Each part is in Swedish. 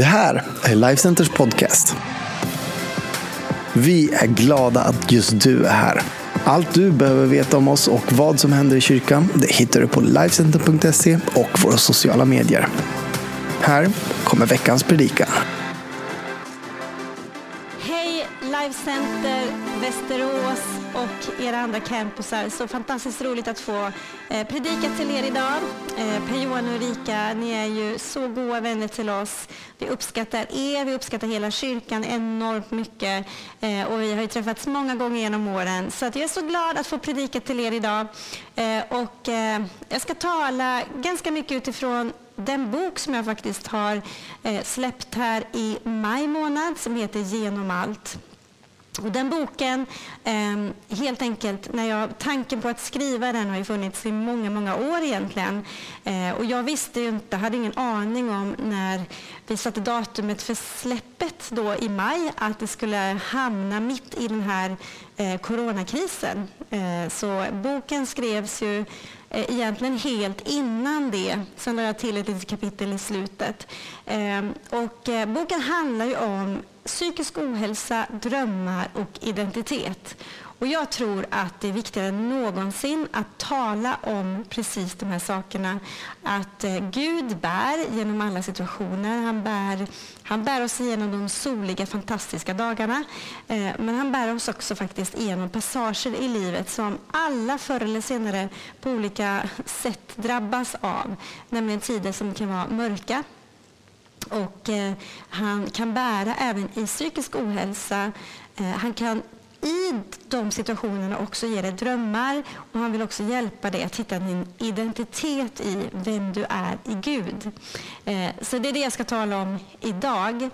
Det här är Lifecenters podcast. Vi är glada att just du är här. Allt du behöver veta om oss och vad som händer i kyrkan det hittar du på Lifecenter.se och våra sociala medier. Här kommer veckans predikan. Live Center, Västerås och era andra campusar. Så fantastiskt roligt att få eh, predika till er idag. Eh, Per-Johan och Ulrika, ni är ju så goda vänner till oss. Vi uppskattar er, vi uppskattar hela kyrkan enormt mycket eh, och vi har ju träffats många gånger genom åren. Så att jag är så glad att få predika till er idag. Eh, och eh, jag ska tala ganska mycket utifrån den bok som jag faktiskt har eh, släppt här i maj månad som heter Genom allt. Och den boken, eh, helt enkelt, när jag, tanken på att skriva den har ju funnits i många, många år egentligen. Eh, och jag visste ju inte, hade ingen aning om när vi satte datumet för släppet då i maj, att det skulle hamna mitt i den här eh, coronakrisen. Eh, så boken skrevs ju eh, egentligen helt innan det. Sen la jag till ett litet kapitel i slutet. Ehm, och eh, boken handlar ju om psykisk ohälsa, drömmar och identitet. Och jag tror att det är viktigare än någonsin att tala om precis de här sakerna. Att eh, Gud bär genom alla situationer. Han bär, han bär oss igenom de soliga, fantastiska dagarna. Eh, men han bär oss också faktiskt igenom passager i livet som alla förr eller senare på olika sätt drabbas av. Nämligen tider som kan vara mörka, och eh, han kan bära även i psykisk ohälsa. Eh, han kan i de situationerna också ge dig drömmar och han vill också hjälpa dig att hitta din identitet i vem du är i Gud. Eh, så det är det jag ska tala om idag.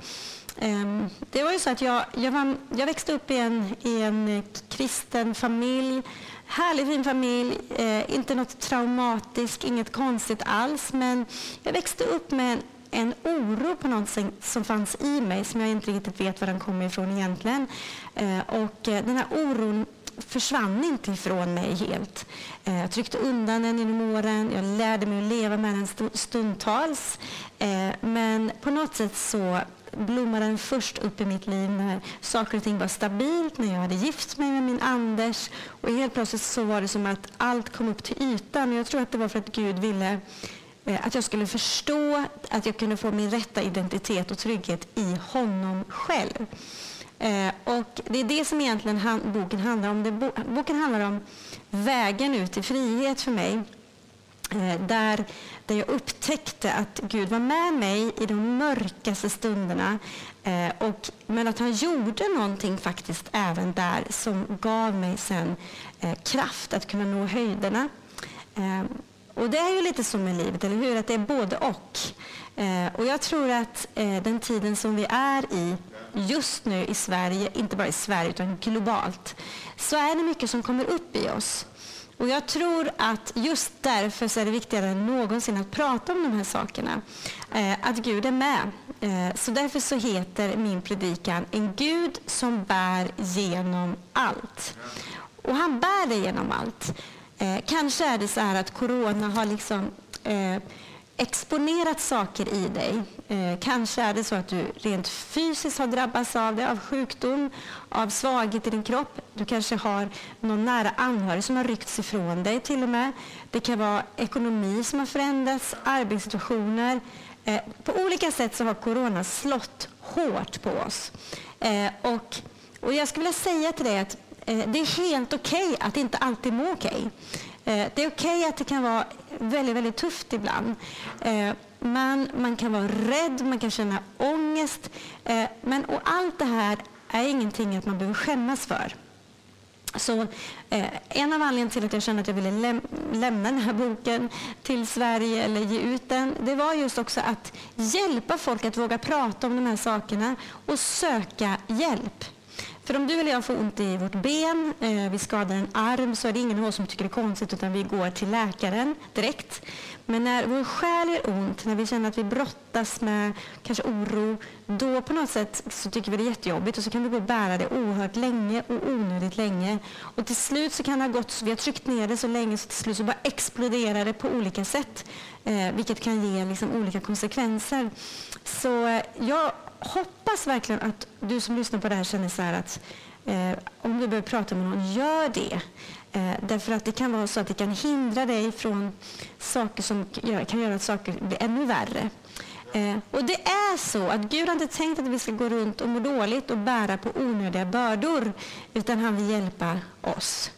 Ehm, det var ju så att jag, jag, var, jag växte upp i en, i en kristen familj Härlig fin familj, eh, inte något traumatiskt, inget konstigt alls. Men jag växte upp med en en oro på något som fanns i mig som jag inte riktigt vet var den kommer ifrån egentligen. Eh, och eh, den här oron försvann inte ifrån mig helt. Eh, jag tryckte undan den genom åren. Jag lärde mig att leva med den stundtals. Men på något sätt så blommade den först upp i mitt liv när saker och ting var stabilt, när jag hade gift mig med min Anders. Och helt plötsligt så var det som att allt kom upp till ytan. Jag tror att det var för att Gud ville Eh, att jag skulle förstå att jag kunde få min rätta identitet och trygghet i honom själv. Eh, och det är det som egentligen boken handlar om. boken handlar om vägen ut i frihet för mig. Eh, där, där jag upptäckte att Gud var med mig i de mörkaste stunderna. och, men att han gjorde någonting faktiskt även där som gav mig sen kraft att kunna nå höjderna. Och det är ju lite så med livet, eller hur? Att det är både och. Eh, och jag tror att eh, den tiden som vi är i just nu i Sverige, inte bara i Sverige utan globalt, så är det mycket som kommer upp i oss. Och jag tror att just därför så är det viktigare än någonsin att prata om de här sakerna. Eh, att Gud är med. Eh, så därför så heter min predikan En Gud som bär genom allt. Och han bär dig genom allt. Eh, kanske är det så här att corona har liksom eh, exponerat saker i dig. Eh, kanske är det så att du rent fysiskt har drabbats av det, av sjukdom, av svaghet i din kropp. Du kanske har någon nära anhörig som har ryckts ifrån dig till och med. Det kan vara ekonomi som har förändrats, arbetssituationer. Eh, på olika sätt så har corona slått hårt på oss. Eh, och, och jag skulle vilja säga till dig att Eh, det är helt okej okay att inte alltid må okej. Okay. Det är okej okay att det kan vara väldigt, väldigt tufft ibland. Eh, man, man kan vara rädd, man kan känna ångest. Men, och allt det här är ingenting att man behöver skämmas för. Så, eh, en av anledningarna till att jag kände att jag ville läm lämna den här boken till Sverige eller ge ut den, det var just också att hjälpa folk att våga prata om de här sakerna och söka hjälp. För om du eller jag får ont i vårt ben, eh, vi skadar en arm, så är det ingen av oss som tycker det är konstigt utan vi går till läkaren direkt. Men när vår själ gör ont, när vi känner att vi brottas med kanske oro, då på något sätt så tycker vi det är jättejobbigt och så kan vi gå och bära det oerhört länge och onödigt länge. Och till slut så kan det ha gått så vi har tryckt ner det så länge så till slut så bara exploderar det på olika sätt. eh, vilket kan ge liksom olika konsekvenser. Så jag hoppas verkligen att du som lyssnar på det här känner så här att eh, om du behöver prata med någon, gör det. Eh, därför att det kan vara så att det kan hindra dig från saker som kan göra att saker blir ännu värre. Eh, och det är så att Gud har inte tänkt att vi ska gå runt och må dåligt och bära på onödiga bördor, utan han vill hjälpa oss.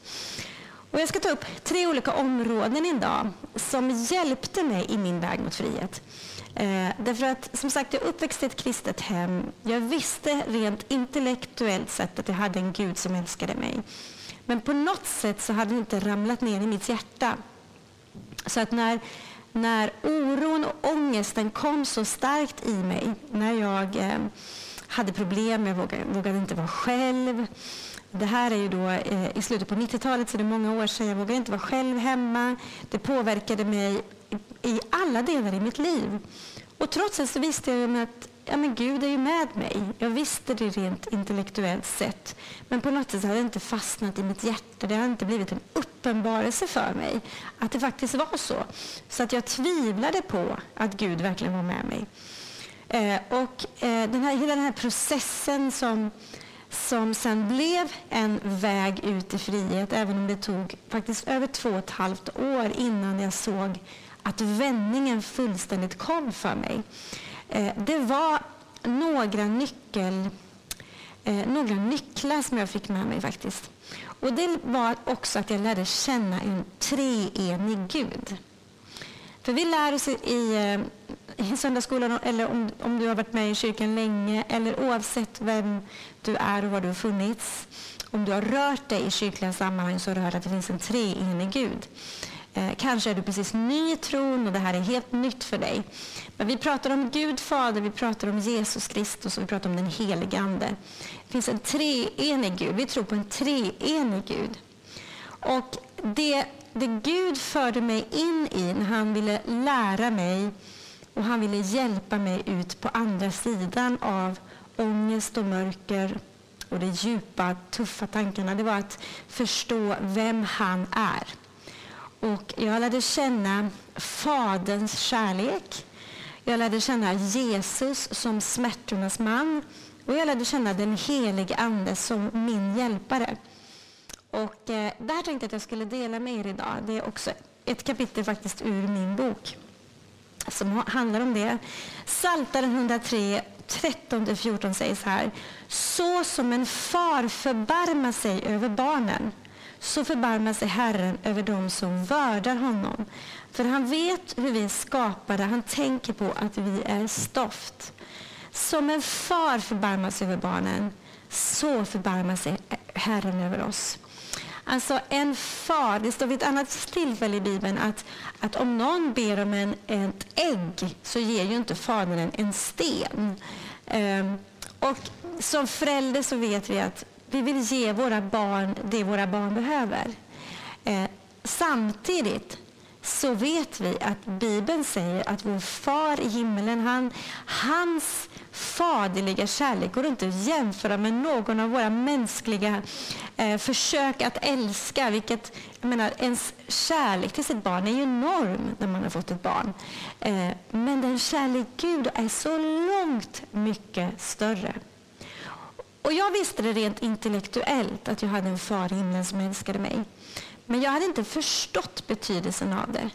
Och jag ska ta upp tre olika områden idag som hjälpte mig i min väg mot frihet. Eh, därför att som sagt, jag uppväxte i ett kristet hem. Jag visste rent intellektuellt sett att jag hade en Gud som älskade mig. Men på något sätt så hade det inte ramlat ner i mitt hjärta. Så att när, när oron och ångesten kom så starkt i mig, när jag eh, hade problem, jag vågade, vågade, inte vara själv. Det här är ju då eh, i slutet på 90-talet, så det är många år sedan. Jag vågade inte vara själv hemma. Det påverkade mig i alla delar i mitt liv. Och trots det så visste jag att ja, men Gud är ju med mig. Jag visste det rent intellektuellt sett. Men på något sätt hade det inte fastnat i mitt hjärta. Det hade inte blivit en uppenbarelse för mig att det faktiskt var så. Så att jag tvivlade på att Gud verkligen var med mig. Eh, och eh, den här, hela den här processen som, som sen blev en väg ut i frihet, även om det tog faktiskt över två och ett halvt år innan jag såg att vändningen fullständigt kom för mig. Eh, det var några, nyckel, eh, några nycklar som jag fick med mig faktiskt. Och Det var också att jag lärde känna en treenig Gud. För vi lär oss i, eh, i söndagsskolan, eller om, om du har varit med i kyrkan länge, eller oavsett vem du är och var du har funnits, om du har rört dig i kyrkliga sammanhang så har du hört att det finns en treenig Gud. Eh, kanske är du precis ny i tron och det här är helt nytt för dig. Men vi pratar om Gud Fader, vi pratar om Jesus Kristus och vi pratar om den helige Ande. Det finns en treenig Gud. Vi tror på en treenig Gud. Och det, det Gud förde mig in i när han ville lära mig och han ville hjälpa mig ut på andra sidan av ångest och mörker och de djupa, tuffa tankarna, det var att förstå vem han är. Och jag lärde känna Faderns kärlek. Jag lärde känna Jesus som smärtornas man. Och jag lärde känna den helige Ande som min hjälpare. Och eh, här tänkte jag att jag skulle dela med er idag. Det är också ett kapitel faktiskt ur min bok som handlar om det. Saltaren 103, 13-14 säger så här. Så som en far förbarmar sig över barnen så förbarmar sig Herren över dem som vördar honom. För han vet hur vi är skapade, han tänker på att vi är stoft. Som en far förbarmar sig över barnen, så förbarmar sig Herren över oss. Alltså en far, det står vid ett annat tillfälle i Bibeln att, att om någon ber om en, ett ägg så ger ju inte fadern en, en sten. Ehm, och som förälder så vet vi att vi vill ge våra barn det våra barn behöver. Eh, samtidigt så vet vi att Bibeln säger att vår far i himmelen, han, hans faderliga kärlek går inte att jämföra med någon av våra mänskliga eh, försök att älska. Vilket, jag menar, ens kärlek till sitt barn är ju enorm när man har fått ett barn. Eh, men den kärlek Gud är så långt mycket större. Och jag visste det rent intellektuellt att jag hade en far i himlen som älskade mig. Men jag hade inte förstått betydelsen av det.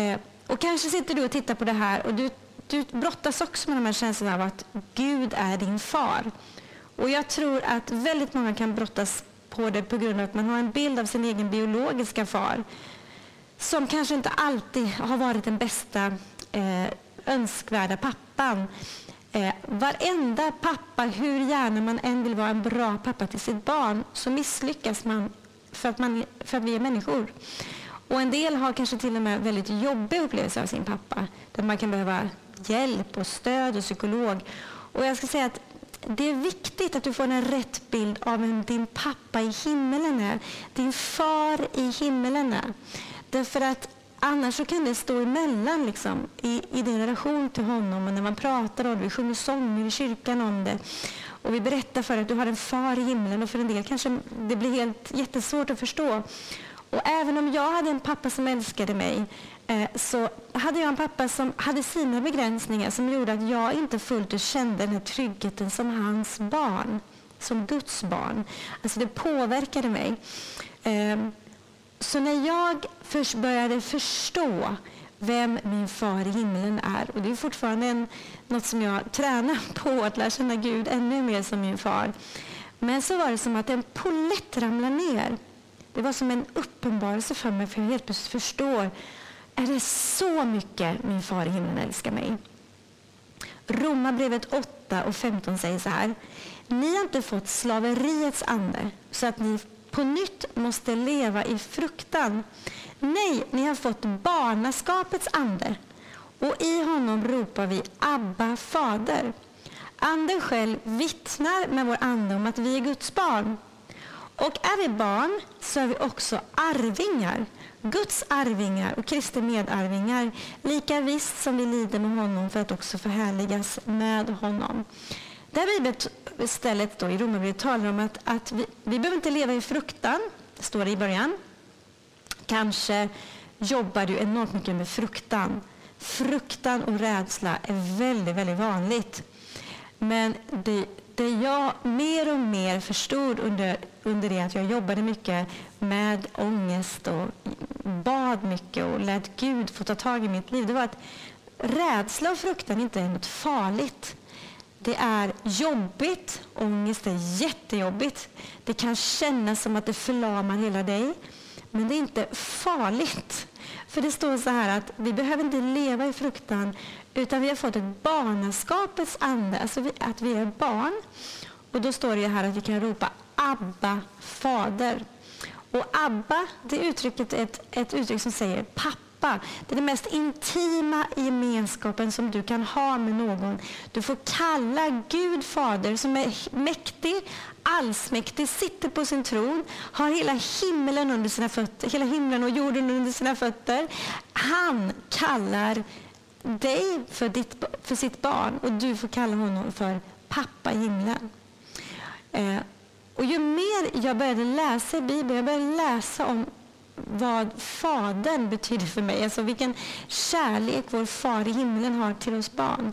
Eh, och kanske sitter du och tittar på det här och du, du brottas också med de här känslorna av att Gud är din far. Och jag tror att väldigt många kan brottas på det på grund av att man har en bild av sin egen biologiska far som kanske inte alltid har varit den bästa eh, önskvärda pappan. Eh, varenda pappa, hur gärna man än vill vara en bra pappa till sitt barn, så misslyckas man för att, man, för att vi är människor. Och en del har kanske till och med väldigt jobbiga upplevelser av sin pappa, där man kan behöva hjälp och stöd och psykolog. Och jag ska säga att det är viktigt att du får en rätt bild av vem din pappa i himmelen är. Din far i himmelen är. Därför att Annars så kan det stå emellan liksom, i, i din relation till honom och när man pratar om det. Vi sjunger sånger i kyrkan om det. Och vi berättar för dig att du har en far i himlen och för en del kanske det blir helt jättesvårt att förstå. Och även om jag hade en pappa som älskade mig eh, så hade jag en pappa som hade sina begränsningar som gjorde att jag inte fullt ut kände den här tryggheten som hans barn, som Guds barn. Alltså det påverkade mig. Eh, så när jag först började förstå vem min far i himlen är. Och Det är fortfarande en, något som jag tränar på, att lära känna Gud ännu mer som min far. Men så var det som att en polett ramlade ner. Det var som en uppenbarelse för mig, för jag helt plötsligt förstår. Är det så mycket min far i himlen älskar mig? Romarbrevet 8 och 15 säger så här. Ni har inte fått slaveriets ande så att ni på nytt måste leva i fruktan. Nej, ni har fått barnaskapets ande och i honom ropar vi Abba, Fader. Anden själv vittnar med vår ande om att vi är Guds barn. Och är vi barn så är vi också arvingar, Guds arvingar och Kristi medarvingar, lika visst som vi lider med honom för att också förhärligas med honom. Det här bibelstället då i Romarbrevet talar om att, att vi, vi behöver inte leva i fruktan, står det i början. Kanske jobbar du enormt mycket med fruktan. Fruktan och rädsla är väldigt, väldigt vanligt. Men det, det jag mer och mer förstod under, under det att jag jobbade mycket med ångest och bad mycket och lät Gud få ta tag i mitt liv, det var att rädsla och fruktan inte är något farligt. Det är jobbigt, ångest är jättejobbigt. Det kan kännas som att det förlamar hela dig. Men det är inte farligt. För det står så här att vi behöver inte leva i fruktan utan vi har fått ett barnaskapets ande, alltså att vi är barn. Och då står det här att vi kan ropa Abba, Fader. Och Abba, det uttrycket är ett, ett uttryck som säger pappa pappa. Det är den mest intima gemenskapen som du kan ha med någon. Du får kalla Gud fader som är mäktig, allsmäktig, sitter på sin tron, har hela himlen under sina fötter, hela himlen och jorden under sina fötter. Han kallar dig för, ditt, för sitt barn och du får kalla honom för pappa i himlen. Eh, och ju mer jag började läsa i Bibeln, jag började läsa om vad Fadern betyder för mig. Alltså vilken kärlek vår far i himlen har till oss barn.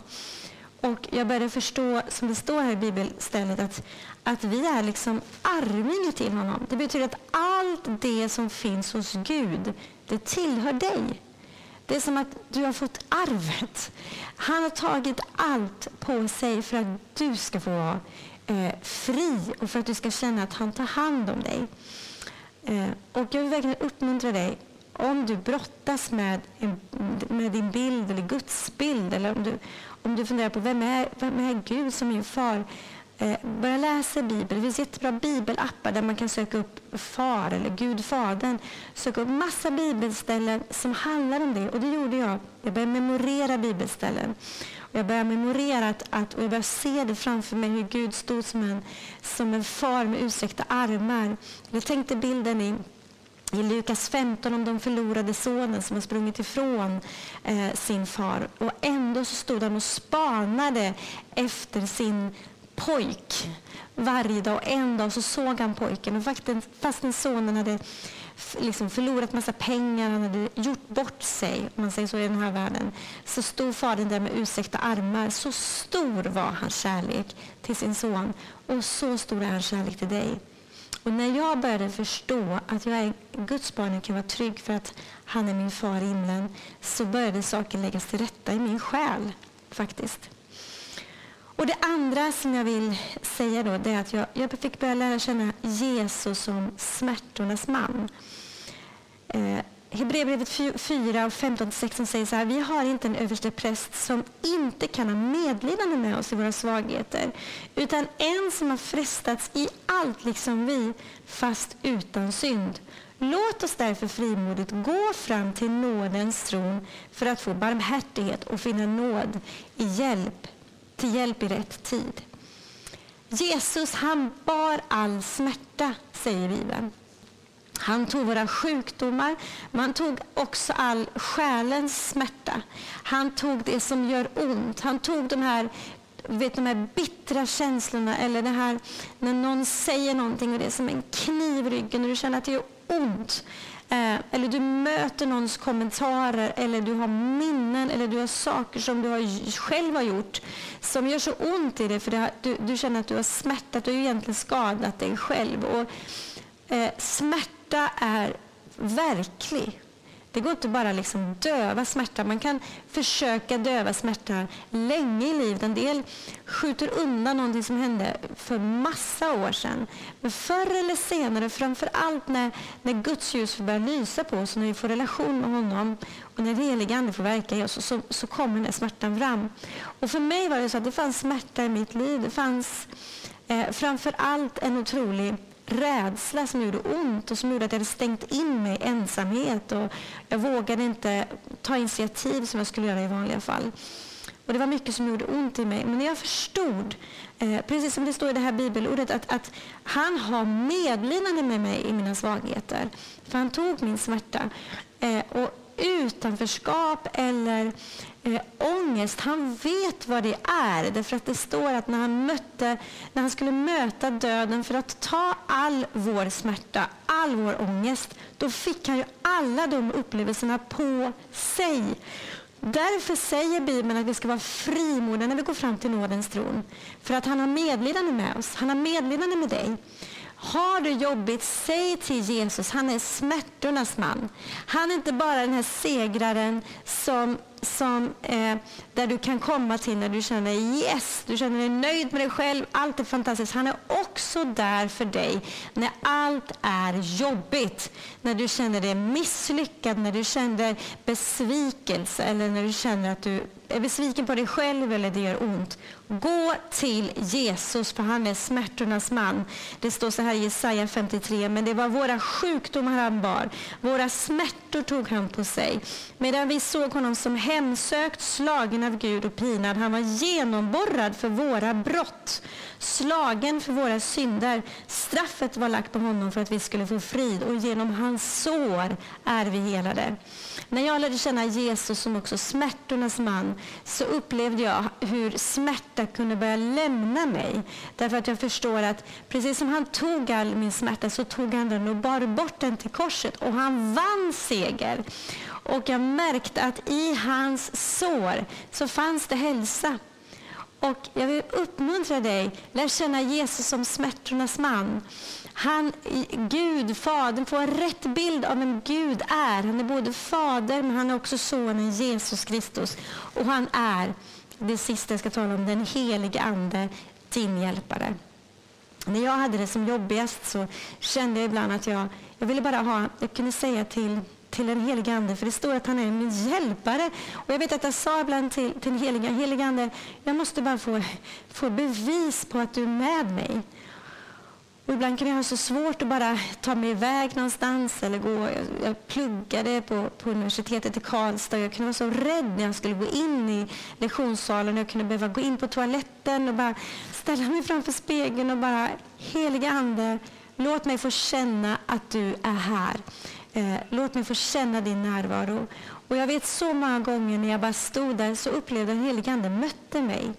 Och jag började förstå, som det står här i bibelstället, att, att vi är liksom arvingar till honom. Det betyder att allt det som finns hos Gud, det tillhör dig. Det är som att du har fått arvet. Han har tagit allt på sig för att du ska få vara eh, fri och för att du ska känna att han tar hand om dig. Eh, och jag vill verkligen uppmuntra dig, om du brottas med, med din bild eller Guds bild, eller om du, om du funderar på vem är, vem är Gud som min far, eh, börja läsa Bibeln. Det finns jättebra bibelappar där man kan söka upp far eller Gud, Fadern. Söka upp massa bibelställen som handlar om det. Och det gjorde jag. Jag började memorera bibelställen. Jag började memorera att, att, och jag började se det framför mig hur Gud stod som en, som en far med utsträckta armar. Jag tänkte bilden i i Lukas 15 om de förlorade sonen som har sprungit ifrån eh, sin far. Och ändå så stod han och spanade efter sin pojk varje dag. Och en dag så såg han pojken och fastän sonen hade liksom förlorat massa pengar, han hade gjort bort sig, om man säger så i den här världen, så stod fadern där med utsträckta armar. Så stor var hans kärlek till sin son och så stor är hans kärlek till dig. Och när jag började förstå att jag är Guds barn och kan vara trygg för att han är min far i himlen, så började saker läggas till rätta i min själ faktiskt. Och Det andra som jag vill säga då, det är att jag, jag fick börja lära känna Jesus som smärtornas man. Eh, Hebreerbrevet 4 och 15-16 säger så här. Vi har inte en överste präst som inte kan ha medlidande med oss i våra svagheter, utan en som har frestats i allt liksom vi, fast utan synd. Låt oss därför frimodigt gå fram till nådens tron för att få barmhärtighet och finna nåd i hjälp till hjälp i rätt tid. Jesus han bar all smärta, säger Bibeln. Han tog våra sjukdomar, men han tog också all själens smärta. Han tog det som gör ont. Han tog de här, vet, de här bittra känslorna eller det här när någon säger någonting och det är som en kniv i ryggen och du känner att det gör ont. Eh, eller du möter någons kommentarer eller du har minnen eller du har saker som du har, själv har gjort som gör så ont i dig för har, du, du, känner att du har smärtat, du har egentligen skadat dig själv. Och, eh, smärta är verklig. Det går inte bara liksom döva smärta. Man kan försöka döva smärta länge i livet. En del skjuter undan någonting som hände för massa år sedan. Men förr eller senare, framför allt när, när Guds ljus börjar lysa på oss, när vi får relation med honom och när den helige Ande får verka i oss, så, så, så kommer den här smärtan fram. Och för mig var det så att det fanns smärta i mitt liv. Det fanns eh, framför allt en otrolig rädsla som gjorde ont och som gjorde att jag hade stängt in mig i ensamhet och jag vågade inte ta initiativ som jag skulle göra i vanliga fall. Och Det var mycket som gjorde ont i mig. Men när jag förstod, eh, precis som det står i det här bibelordet, att, att han har medlidande med mig i mina svagheter. För han tog min smärta. Eh, och utanförskap eller eh, ångest. Han vet vad det är. Därför att det står att när han, mötte, när han skulle möta döden för att ta all vår smärta, all vår ångest, då fick han ju alla de upplevelserna på sig. Därför säger Bibeln att vi ska vara frimodiga när vi går fram till nådens tron. För att han har medlidande med oss. Han har medlidande med dig. Har du jobbigt, säg till Jesus, han är smärtornas man. Han är inte bara den här segraren som som, eh, där du kan komma till när du känner yes, du känner dig nöjd med dig själv, allt är fantastiskt. Han är också där för dig när allt är jobbigt. När du känner dig misslyckad, när du känner besvikelse eller när du känner att du är besviken på dig själv eller det gör ont. Gå till Jesus, för han är smärtornas man. Det står så här i Jesaja 53, men det var våra sjukdomar han bar, våra smärtor tog han på sig. Medan vi såg honom som hemsökt, slagen av Gud och pinad. Han var genomborrad för våra brott, slagen för våra synder. Straffet var lagt på honom för att vi skulle få frid och genom hans sår är vi helade. När jag lärde känna Jesus som också smärtornas man så upplevde jag hur smärta kunde börja lämna mig. Därför att jag förstår att precis som han tog all min smärta så tog han den och bar bort den till korset och han vann seger. Och jag märkte att i hans sår så fanns det hälsa. Och jag vill uppmuntra dig, lär känna Jesus som smärtornas man. Han, Gud, Fadern, får en rätt bild av vem Gud är. Han är både fader, men han är också sonen Jesus Kristus. Och han är, det sista jag ska tala om, den helige Ande, din hjälpare. När jag hade det som jobbigast så kände jag ibland att jag, jag ville bara ha, jag kunde säga till till den helige Ande, för det står att han är min hjälpare. Och jag vet att jag sa ibland till, till den helige, Ande, jag måste bara få, få bevis på att du är med mig. Och ibland kan jag ha så svårt att bara ta mig iväg någonstans eller gå. Jag, jag pluggade på, på universitetet i Karlstad och jag kunde vara så rädd när jag skulle gå in i lektionssalen. Jag kunde behöva gå in på toaletten och bara ställa mig framför spegeln och bara, heliga Ande, låt mig få känna att du är här. Eh, låt mig få känna din närvaro. Och jag vet så många gånger när jag bara stod där så upplevde den helige Ande mötte mig.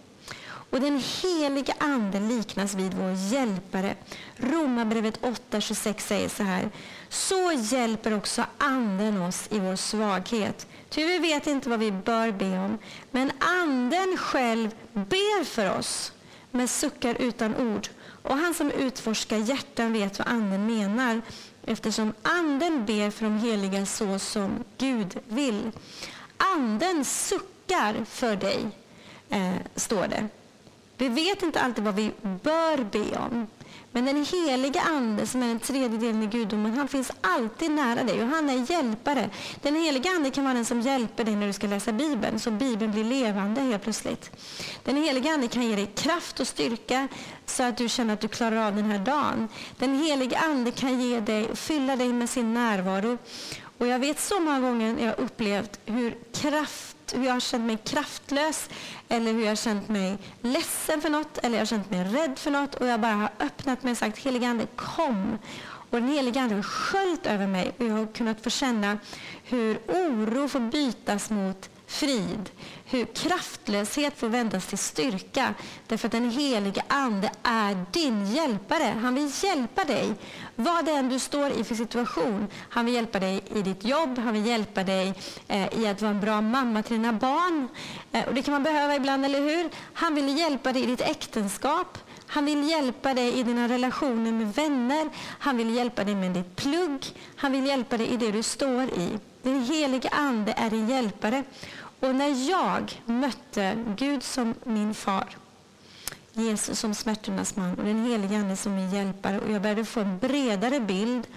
Och den helige anden liknas vid vår hjälpare. Romarbrevet 8.26 säger så här. Så hjälper också Anden oss i vår svaghet. Ty vi vet inte vad vi bör be om, men Anden själv ber för oss med suckar utan ord. Och han som utforskar hjärtan vet vad Anden menar eftersom Anden ber för de heliga så som Gud vill. Anden suckar för dig, eh, står det. Vi vet inte alltid vad vi bör be om. Men den heliga Ande, som är den tredje delen i gudomen, han finns alltid nära dig och han är hjälpare. Den heliga Ande kan vara den som hjälper dig när du ska läsa Bibeln, så Bibeln blir levande helt plötsligt. Den heliga Ande kan ge dig kraft och styrka så att du känner att du klarar av den här dagen. Den heliga Ande kan ge dig fylla dig med sin närvaro. Och jag vet så många gånger jag upplevt hur kraft hur jag har känt mig kraftlös eller hur jag har känt mig ledsen för något eller jag har känt mig rädd för något och jag bara har öppnat mig och sagt helige Ande kom. Och den helige Ande har sköljt över mig och jag har kunnat få känna hur oro får bytas mot frid. Hur kraftlöshet får vändas till styrka. Därför att den helige Ande är din hjälpare. Han vill hjälpa dig. Vad det än du står i för situation. Han vill hjälpa dig i ditt jobb. Han vill hjälpa dig eh, i att vara en bra mamma till dina barn. Eh, och Det kan man behöva ibland, eller hur? Han vill hjälpa dig i ditt äktenskap. Han vill hjälpa dig i dina relationer med vänner. Han vill hjälpa dig med ditt plugg. Han vill hjälpa dig i det du står i. Den helige Ande är din hjälpare. Och när jag mötte Gud som min far, Jesus som smärtornas man och den helige Ande som min hjälpare och jag började få en bredare bild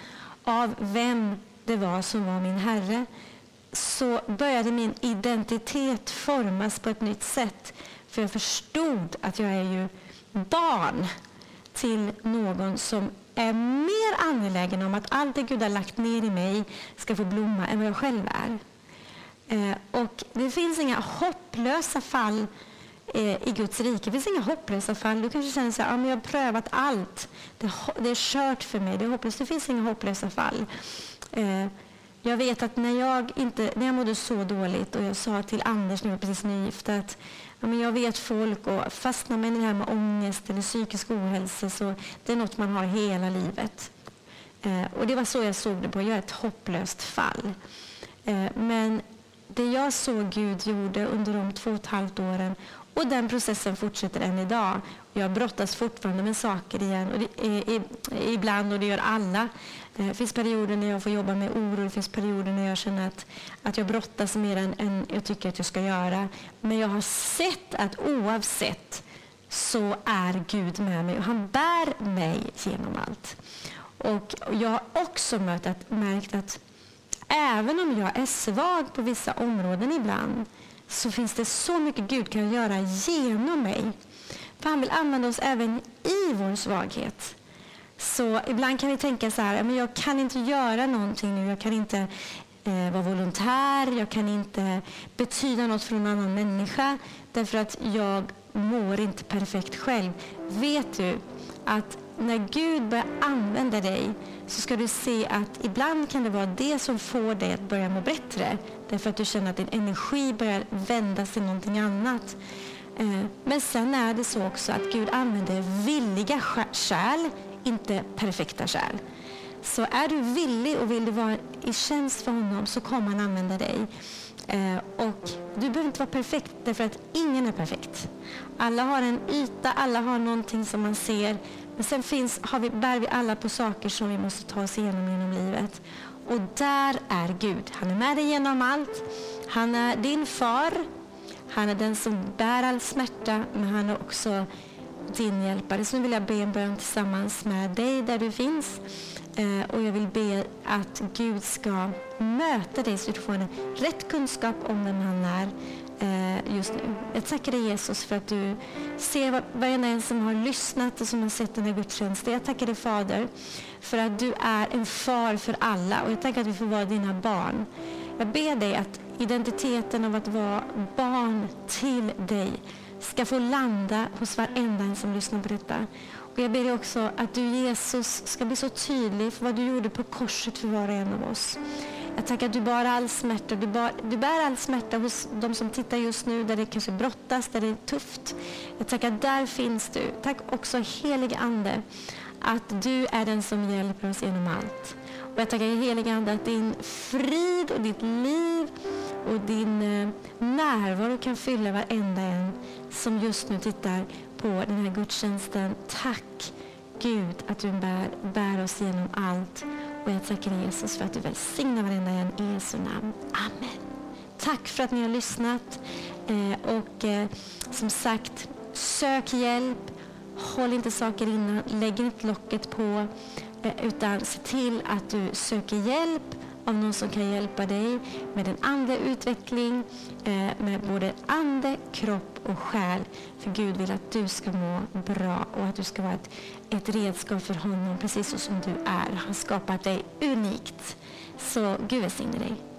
av vem det var som var min Herre, så började min identitet formas på ett nytt sätt. För jag förstod att jag är ju barn till någon som är mer angelägen om att allt det Gud har lagt ner i mig ska få blomma än vad jag själv är. Eh, och det finns inga hopplösa fall eh, i Guds rike. Det finns inga hopplösa fall. Du kanske känner att ja, jag har prövat allt. Det, det är kört för mig. Det är hopplöst. Det finns inga hopplösa fall. Eh, jag vet att när jag, inte, när jag mådde så dåligt och jag sa till Anders när jag var precis nygift att ja, men jag vet folk och fastnar man i det här med ångest eller psykisk ohälsa så det är något man har hela livet. Eh, och det var så jag såg det på. Jag är ett hopplöst fall. Eh, men det jag såg Gud gjorde under de två och ett halvt åren och den processen fortsätter än idag. Jag brottas fortfarande med saker igen, och det, i, ibland och det gör alla. Det finns perioder när jag får jobba med oro, det finns perioder när jag känner att, att jag brottas mer än, än jag tycker att jag ska göra. Men jag har sett att oavsett så är Gud med mig och han bär mig genom allt. Och jag har också mött att, märkt att även om jag är svag på vissa områden ibland så finns det så mycket Gud kan göra genom mig. För han vill använda oss även i vår svaghet. Så ibland kan vi tänka så här, men jag kan inte göra någonting nu. Jag kan inte eh, vara volontär, jag kan inte betyda något för en annan människa därför att jag mår inte perfekt själv. Vet du att när Gud börjar använda dig så ska du se att ibland kan det vara det som får dig att börja må bättre. Därför att du känner att din energi börjar vändas till någonting annat. Eh, men sen är det så också att Gud använder villiga kärl, inte perfekta kärl. Så är du villig och vill du vara i tjänst för honom så kommer han använda dig. Eh, och du behöver inte vara perfekt därför att ingen är perfekt. Alla har en yta, alla har någonting som man ser men sen finns, har vi, bär vi alla på saker som vi måste ta oss igenom genom livet. Och där är Gud. Han är med dig genom allt. Han är din far. Han är den som bär all smärta, men han är också din hjälpare. Så nu vill jag be en bön tillsammans med dig där du finns. Eh, och jag vill be att Gud ska möta dig så att du får en rätt kunskap om vem han är Eh, just nu. Jag tackar dig Jesus för att du ser varenda en som har lyssnat och som har sett den här gudstjänsten. Jag tackar dig Fader för att du är en far för alla och jag tackar att vi får vara dina barn. Jag ber dig att identiteten av att vara barn till dig ska få landa hos varenda en som lyssnar på detta. Och jag ber dig också att du Jesus ska bli så tydlig för vad du gjorde på korset för var och en av oss. Jag tackar att du bär all smärta. Du bar, du bär all smärta hos de som tittar just nu, där det kanske brottas, där det är tufft. Jag tackar att där finns du. Tack också helige Ande, att du är den som hjälper oss genom allt. Och jag tackar helige Ande att din frid och ditt liv och din eh, närvaro kan fylla varenda en som just nu tittar på den här gudstjänsten. Tack Gud att du bär, bär oss genom allt. Och jag tackar dig Jesus för att du välsignar varenda en i Jesu namn. Amen. Tack för att ni har lyssnat. Eh, och eh, som sagt, sök hjälp. Håll inte saker innan. Lägg inte locket på. Eh, utan se till att du söker hjälp av någon som kan hjälpa dig med en andeutveckling, eh, med både ande, kropp och själ. För Gud vill att du ska må bra och att du ska vara ett ett redskap för honom precis så som du är. Han skapat dig unikt. Så Gud välsigne dig.